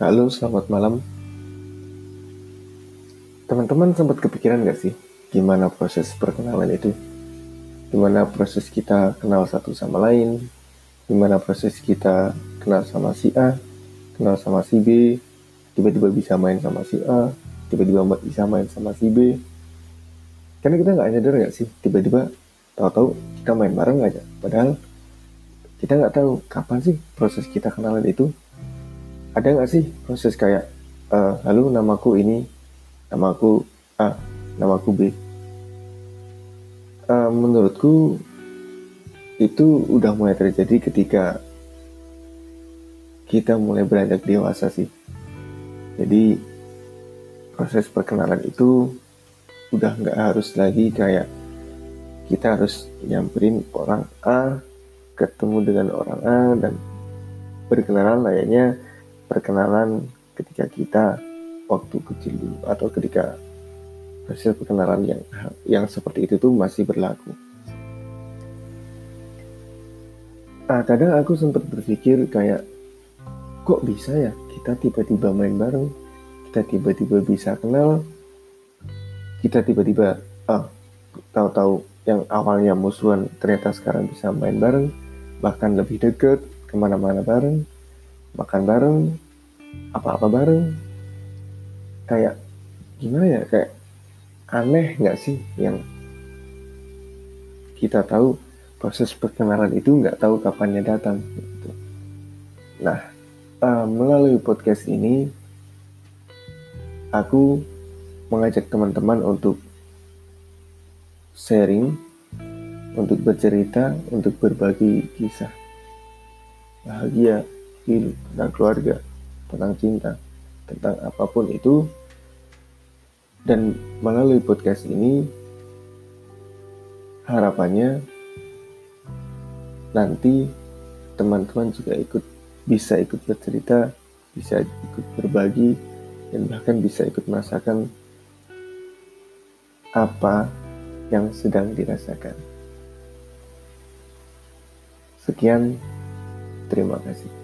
Halo, selamat malam. Teman-teman sempat kepikiran gak sih gimana proses perkenalan itu? Gimana proses kita kenal satu sama lain? Gimana proses kita kenal sama si A, kenal sama si B, tiba-tiba bisa main sama si A, tiba-tiba bisa main sama si B. Karena kita nggak nyadar gak sih, tiba-tiba tahu-tahu kita main bareng aja. Padahal kita nggak tahu kapan sih proses kita kenalan itu ada nggak sih proses kayak uh, lalu namaku ini namaku A namaku B? Uh, menurutku itu udah mulai terjadi ketika kita mulai beranjak dewasa sih. Jadi proses perkenalan itu udah nggak harus lagi kayak kita harus nyamperin orang A ketemu dengan orang A dan berkenalan layaknya perkenalan ketika kita waktu kecil dulu atau ketika hasil perkenalan yang yang seperti itu tuh masih berlaku. Nah, kadang aku sempat berpikir kayak kok bisa ya kita tiba-tiba main bareng, kita tiba-tiba bisa kenal, kita tiba-tiba ah tahu-tahu yang awalnya musuhan ternyata sekarang bisa main bareng, bahkan lebih deket ke mana-mana bareng makan bareng apa-apa bareng kayak gimana ya kayak aneh nggak sih yang kita tahu proses perkenalan itu nggak tahu kapannya datang gitu. Nah uh, melalui podcast ini aku mengajak teman-teman untuk sharing, untuk bercerita, untuk berbagi kisah bahagia tentang keluarga, tentang cinta, tentang apa pun itu. Dan melalui podcast ini, harapannya nanti teman-teman juga ikut bisa ikut bercerita, bisa ikut berbagi, dan bahkan bisa ikut merasakan apa yang sedang dirasakan. Sekian, terima kasih.